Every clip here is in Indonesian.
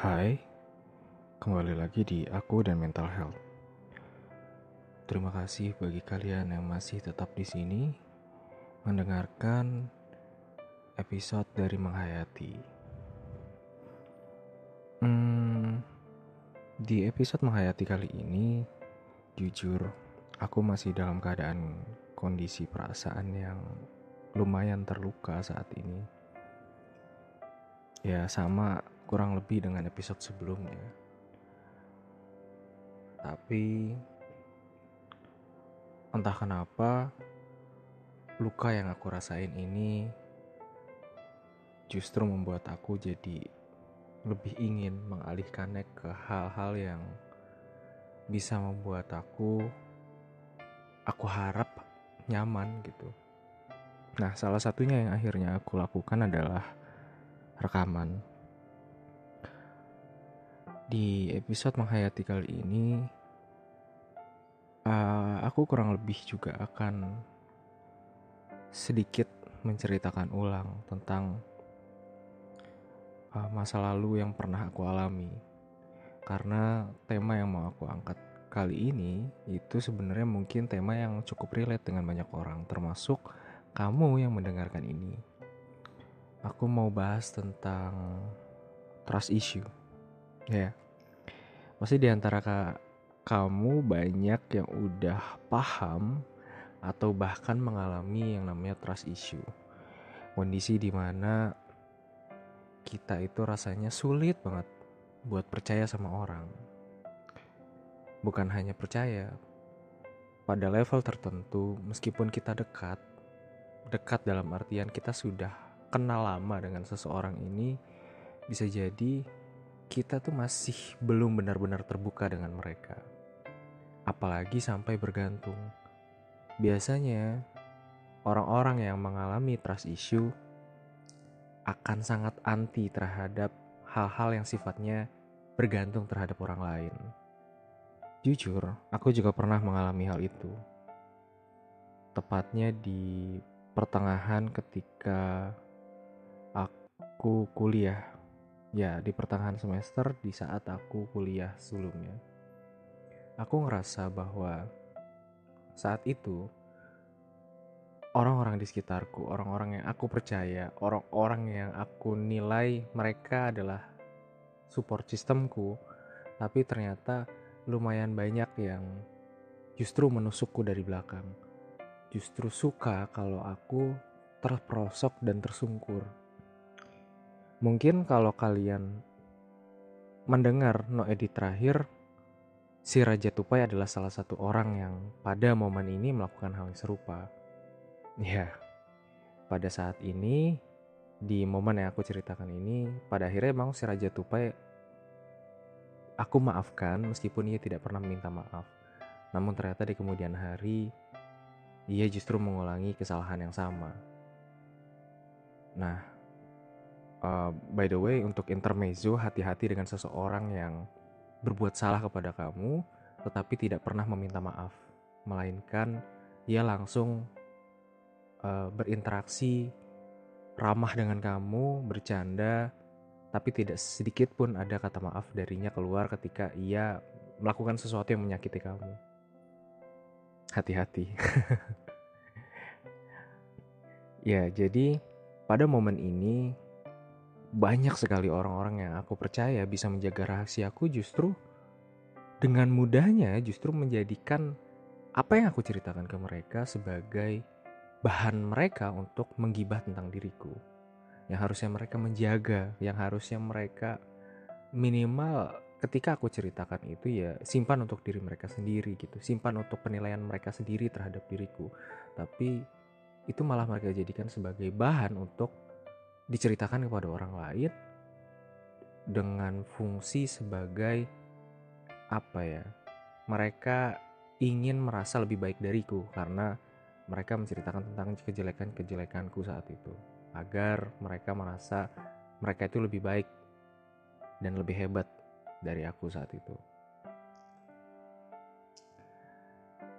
Hai, kembali lagi di Aku dan Mental Health. Terima kasih bagi kalian yang masih tetap di sini mendengarkan episode dari Menghayati. Hmm, di episode Menghayati kali ini, jujur, aku masih dalam keadaan kondisi perasaan yang lumayan terluka saat ini. Ya, sama kurang lebih dengan episode sebelumnya. Tapi entah kenapa luka yang aku rasain ini justru membuat aku jadi lebih ingin mengalihkannya ke hal-hal yang bisa membuat aku aku harap nyaman gitu. Nah, salah satunya yang akhirnya aku lakukan adalah rekaman. Di episode menghayati kali ini, uh, aku kurang lebih juga akan sedikit menceritakan ulang tentang uh, masa lalu yang pernah aku alami. Karena tema yang mau aku angkat kali ini itu sebenarnya mungkin tema yang cukup relate dengan banyak orang, termasuk kamu yang mendengarkan ini. Aku mau bahas tentang trust issue. Ya, pasti di antara kamu banyak yang udah paham atau bahkan mengalami yang namanya trust issue. Kondisi di mana kita itu rasanya sulit banget buat percaya sama orang. Bukan hanya percaya, pada level tertentu meskipun kita dekat, dekat dalam artian kita sudah kenal lama dengan seseorang ini, bisa jadi kita tuh masih belum benar-benar terbuka dengan mereka. Apalagi sampai bergantung. Biasanya, orang-orang yang mengalami trust issue akan sangat anti terhadap hal-hal yang sifatnya bergantung terhadap orang lain. Jujur, aku juga pernah mengalami hal itu. Tepatnya di pertengahan ketika aku kuliah ya di pertengahan semester di saat aku kuliah sebelumnya. Aku ngerasa bahwa saat itu orang-orang di sekitarku, orang-orang yang aku percaya, orang-orang yang aku nilai mereka adalah support sistemku, tapi ternyata lumayan banyak yang justru menusukku dari belakang. Justru suka kalau aku terperosok dan tersungkur Mungkin kalau kalian mendengar no edit terakhir, si Raja Tupai adalah salah satu orang yang pada momen ini melakukan hal yang serupa. Ya, pada saat ini, di momen yang aku ceritakan ini, pada akhirnya emang si Raja Tupai aku maafkan meskipun ia tidak pernah meminta maaf. Namun ternyata di kemudian hari, ia justru mengulangi kesalahan yang sama. Nah, uh, by the way untuk intermezzo hati-hati dengan seseorang yang berbuat salah kepada kamu tetapi tidak pernah meminta maaf. Melainkan ia langsung uh, berinteraksi ramah dengan kamu bercanda tapi tidak sedikit pun ada kata maaf darinya keluar ketika ia melakukan sesuatu yang menyakiti kamu. Hati-hati. Ya jadi pada momen ini banyak sekali orang-orang yang aku percaya bisa menjaga rahasiaku justru dengan mudahnya justru menjadikan apa yang aku ceritakan ke mereka sebagai bahan mereka untuk menggibah tentang diriku. Yang harusnya mereka menjaga, yang harusnya mereka minimal ketika aku ceritakan itu ya simpan untuk diri mereka sendiri gitu. Simpan untuk penilaian mereka sendiri terhadap diriku. Tapi itu malah mereka jadikan sebagai bahan untuk diceritakan kepada orang lain dengan fungsi sebagai apa ya? Mereka ingin merasa lebih baik dariku karena mereka menceritakan tentang kejelekan-kejelekanku saat itu agar mereka merasa mereka itu lebih baik dan lebih hebat dari aku saat itu.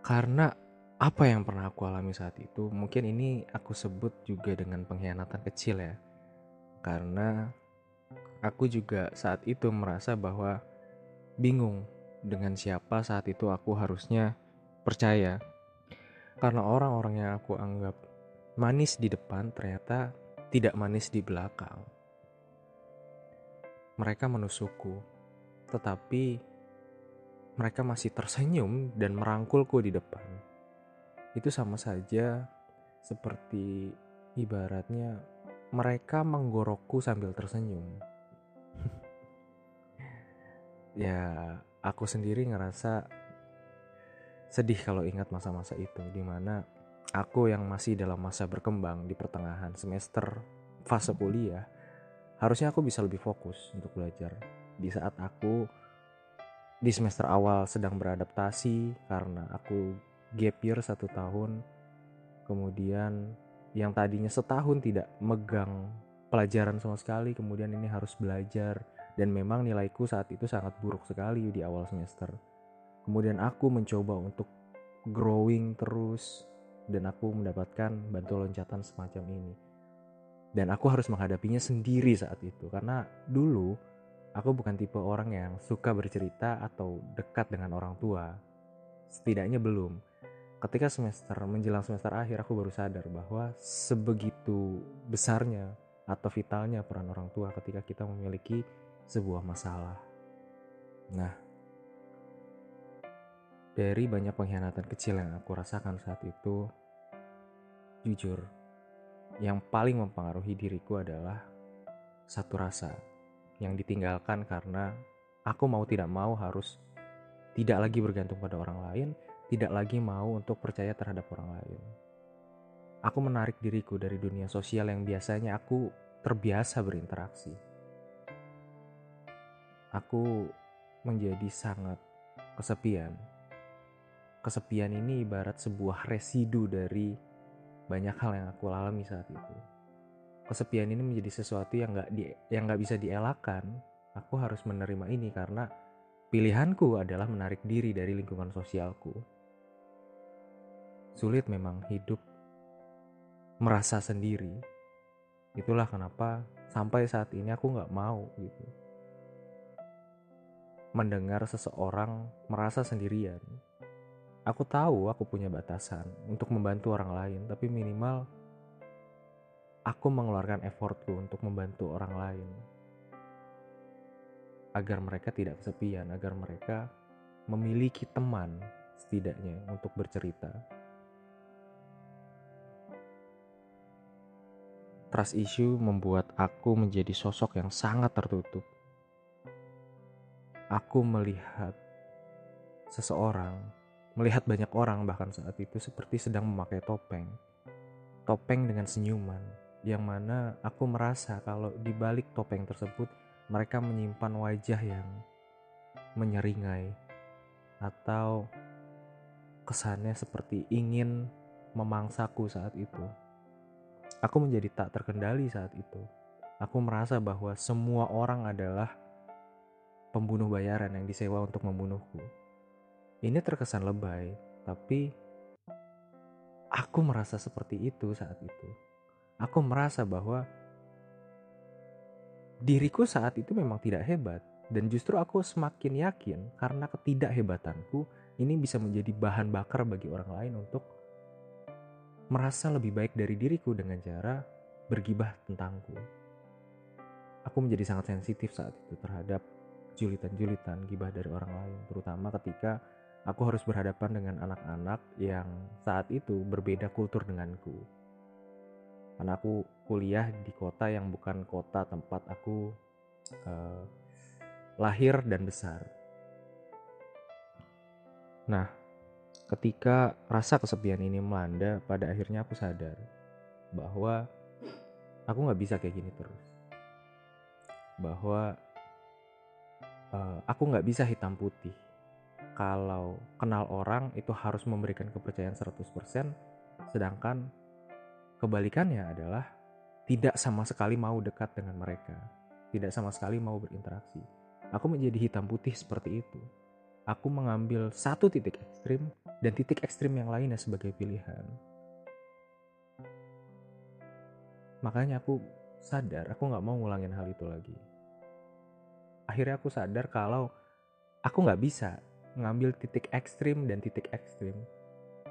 Karena apa yang pernah aku alami saat itu, mungkin ini aku sebut juga dengan pengkhianatan kecil ya karena aku juga saat itu merasa bahwa bingung dengan siapa saat itu aku harusnya percaya. Karena orang-orang yang aku anggap manis di depan ternyata tidak manis di belakang. Mereka menusukku, tetapi mereka masih tersenyum dan merangkulku di depan. Itu sama saja seperti ibaratnya mereka menggorokku sambil tersenyum. ya, aku sendiri ngerasa sedih kalau ingat masa-masa itu di mana aku yang masih dalam masa berkembang di pertengahan semester fase kuliah harusnya aku bisa lebih fokus untuk belajar di saat aku di semester awal sedang beradaptasi karena aku gap year satu tahun kemudian yang tadinya setahun tidak megang pelajaran sama sekali kemudian ini harus belajar. Dan memang nilaiku saat itu sangat buruk sekali di awal semester. Kemudian aku mencoba untuk growing terus dan aku mendapatkan bantu loncatan semacam ini. Dan aku harus menghadapinya sendiri saat itu karena dulu aku bukan tipe orang yang suka bercerita atau dekat dengan orang tua. Setidaknya belum ketika semester menjelang semester akhir aku baru sadar bahwa sebegitu besarnya atau vitalnya peran orang tua ketika kita memiliki sebuah masalah. Nah, dari banyak pengkhianatan kecil yang aku rasakan saat itu, jujur, yang paling mempengaruhi diriku adalah satu rasa yang ditinggalkan karena aku mau tidak mau harus tidak lagi bergantung pada orang lain tidak lagi mau untuk percaya terhadap orang lain. Aku menarik diriku dari dunia sosial yang biasanya aku terbiasa berinteraksi. Aku menjadi sangat kesepian. Kesepian ini ibarat sebuah residu dari banyak hal yang aku alami saat itu. Kesepian ini menjadi sesuatu yang nggak yang nggak bisa dielakkan. Aku harus menerima ini karena pilihanku adalah menarik diri dari lingkungan sosialku sulit memang hidup merasa sendiri. Itulah kenapa sampai saat ini aku nggak mau gitu. Mendengar seseorang merasa sendirian. Aku tahu aku punya batasan untuk membantu orang lain, tapi minimal aku mengeluarkan effortku untuk membantu orang lain. Agar mereka tidak kesepian, agar mereka memiliki teman setidaknya untuk bercerita. Trust issue membuat aku menjadi sosok yang sangat tertutup. Aku melihat seseorang, melihat banyak orang bahkan saat itu seperti sedang memakai topeng. Topeng dengan senyuman, yang mana aku merasa kalau di balik topeng tersebut mereka menyimpan wajah yang menyeringai atau kesannya seperti ingin memangsaku saat itu. Aku menjadi tak terkendali saat itu. Aku merasa bahwa semua orang adalah pembunuh bayaran yang disewa untuk membunuhku. Ini terkesan lebay, tapi aku merasa seperti itu saat itu. Aku merasa bahwa diriku saat itu memang tidak hebat dan justru aku semakin yakin karena ketidakhebatanku ini bisa menjadi bahan bakar bagi orang lain untuk merasa lebih baik dari diriku dengan cara bergibah tentangku. Aku menjadi sangat sensitif saat itu terhadap julitan-julitan gibah dari orang lain, terutama ketika aku harus berhadapan dengan anak-anak yang saat itu berbeda kultur denganku. Karena aku kuliah di kota yang bukan kota tempat aku uh, lahir dan besar. Nah, Ketika rasa kesepian ini melanda, pada akhirnya aku sadar bahwa aku nggak bisa kayak gini terus. Bahwa uh, aku nggak bisa hitam putih. Kalau kenal orang itu harus memberikan kepercayaan 100%, sedangkan kebalikannya adalah tidak sama sekali mau dekat dengan mereka, tidak sama sekali mau berinteraksi. Aku menjadi hitam putih seperti itu aku mengambil satu titik ekstrim dan titik ekstrim yang lainnya sebagai pilihan. Makanya aku sadar aku nggak mau ngulangin hal itu lagi. akhirnya aku sadar kalau aku nggak bisa ngambil titik ekstrim dan titik ekstrim.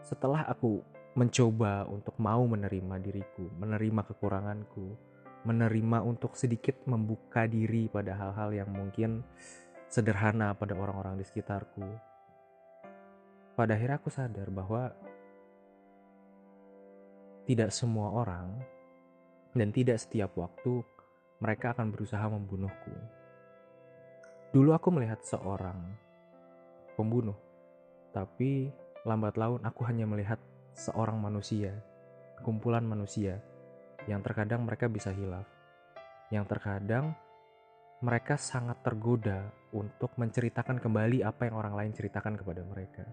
Setelah aku mencoba untuk mau menerima diriku, menerima kekuranganku, menerima untuk sedikit membuka diri pada hal-hal yang mungkin sederhana pada orang-orang di sekitarku. Pada akhirnya aku sadar bahwa tidak semua orang dan tidak setiap waktu mereka akan berusaha membunuhku. Dulu aku melihat seorang pembunuh, tapi lambat laun aku hanya melihat seorang manusia, kumpulan manusia yang terkadang mereka bisa hilaf, yang terkadang mereka sangat tergoda untuk menceritakan kembali apa yang orang lain ceritakan kepada mereka.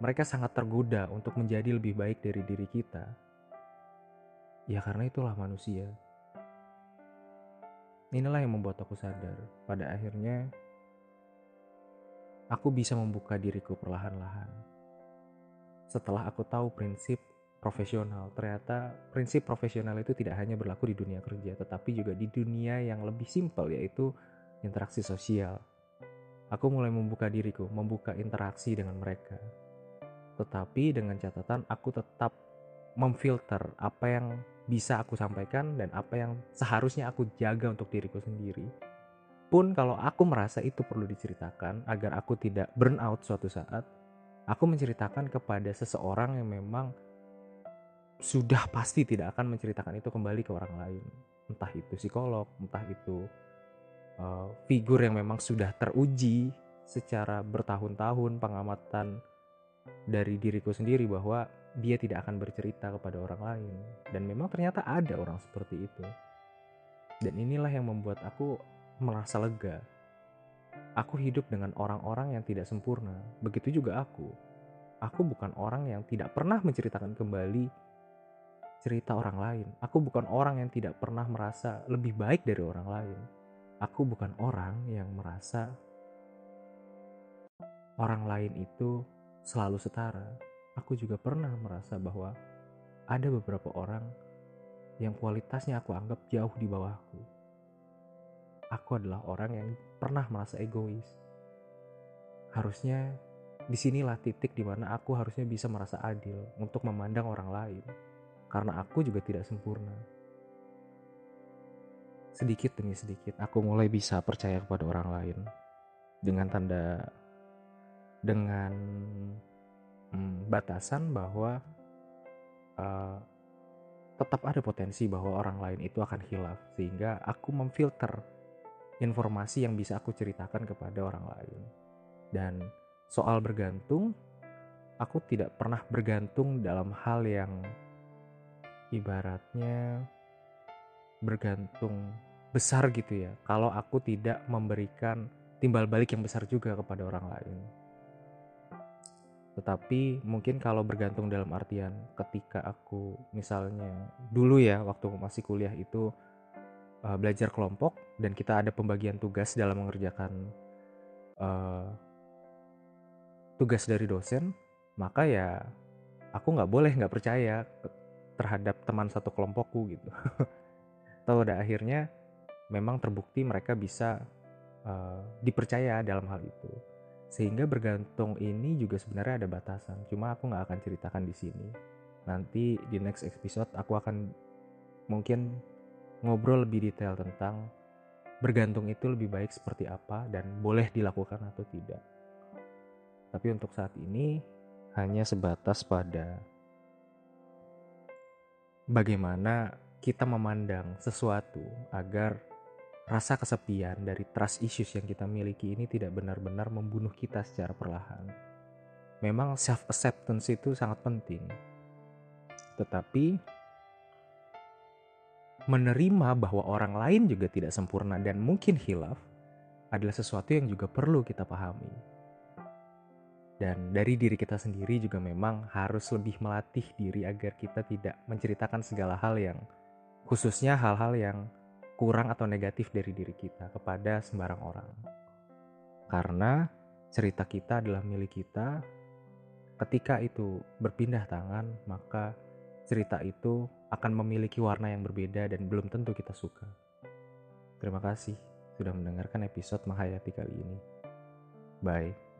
Mereka sangat tergoda untuk menjadi lebih baik dari diri kita. Ya karena itulah manusia. Inilah yang membuat aku sadar. Pada akhirnya, aku bisa membuka diriku perlahan-lahan setelah aku tahu prinsip profesional, ternyata prinsip profesional itu tidak hanya berlaku di dunia kerja, tetapi juga di dunia yang lebih simpel yaitu interaksi sosial. Aku mulai membuka diriku, membuka interaksi dengan mereka. Tetapi dengan catatan aku tetap memfilter apa yang bisa aku sampaikan dan apa yang seharusnya aku jaga untuk diriku sendiri. Pun kalau aku merasa itu perlu diceritakan agar aku tidak burn out suatu saat, aku menceritakan kepada seseorang yang memang sudah pasti tidak akan menceritakan itu kembali ke orang lain entah itu psikolog entah itu uh, figur yang memang sudah teruji secara bertahun-tahun pengamatan dari diriku sendiri bahwa dia tidak akan bercerita kepada orang lain dan memang ternyata ada orang seperti itu dan inilah yang membuat aku merasa lega Aku hidup dengan orang-orang yang tidak sempurna. Begitu juga aku. Aku bukan orang yang tidak pernah menceritakan kembali cerita orang lain. Aku bukan orang yang tidak pernah merasa lebih baik dari orang lain. Aku bukan orang yang merasa orang lain itu selalu setara. Aku juga pernah merasa bahwa ada beberapa orang yang kualitasnya aku anggap jauh di bawahku aku adalah orang yang pernah merasa egois. Harusnya di sinilah titik di mana aku harusnya bisa merasa adil untuk memandang orang lain. Karena aku juga tidak sempurna. Sedikit demi sedikit aku mulai bisa percaya kepada orang lain. Dengan tanda dengan hmm, batasan bahwa uh, tetap ada potensi bahwa orang lain itu akan hilaf sehingga aku memfilter informasi yang bisa aku ceritakan kepada orang lain. Dan soal bergantung, aku tidak pernah bergantung dalam hal yang ibaratnya bergantung besar gitu ya. Kalau aku tidak memberikan timbal balik yang besar juga kepada orang lain. Tetapi mungkin kalau bergantung dalam artian ketika aku misalnya dulu ya waktu masih kuliah itu uh, belajar kelompok dan kita ada pembagian tugas dalam mengerjakan uh, tugas dari dosen, maka ya aku nggak boleh nggak percaya terhadap teman satu kelompokku gitu. Tahu pada akhirnya memang terbukti mereka bisa uh, dipercaya dalam hal itu. Sehingga bergantung ini juga sebenarnya ada batasan. Cuma aku nggak akan ceritakan di sini. Nanti di next episode aku akan mungkin ngobrol lebih detail tentang bergantung itu lebih baik seperti apa dan boleh dilakukan atau tidak. Tapi untuk saat ini hanya sebatas pada bagaimana kita memandang sesuatu agar rasa kesepian dari trust issues yang kita miliki ini tidak benar-benar membunuh kita secara perlahan. Memang self acceptance itu sangat penting. Tetapi menerima bahwa orang lain juga tidak sempurna dan mungkin hilaf adalah sesuatu yang juga perlu kita pahami. Dan dari diri kita sendiri juga memang harus lebih melatih diri agar kita tidak menceritakan segala hal yang khususnya hal-hal yang kurang atau negatif dari diri kita kepada sembarang orang. Karena cerita kita adalah milik kita. Ketika itu berpindah tangan, maka cerita itu akan memiliki warna yang berbeda dan belum tentu kita suka. Terima kasih. sudah mendengarkan episode Menghayati kali ini. Bye.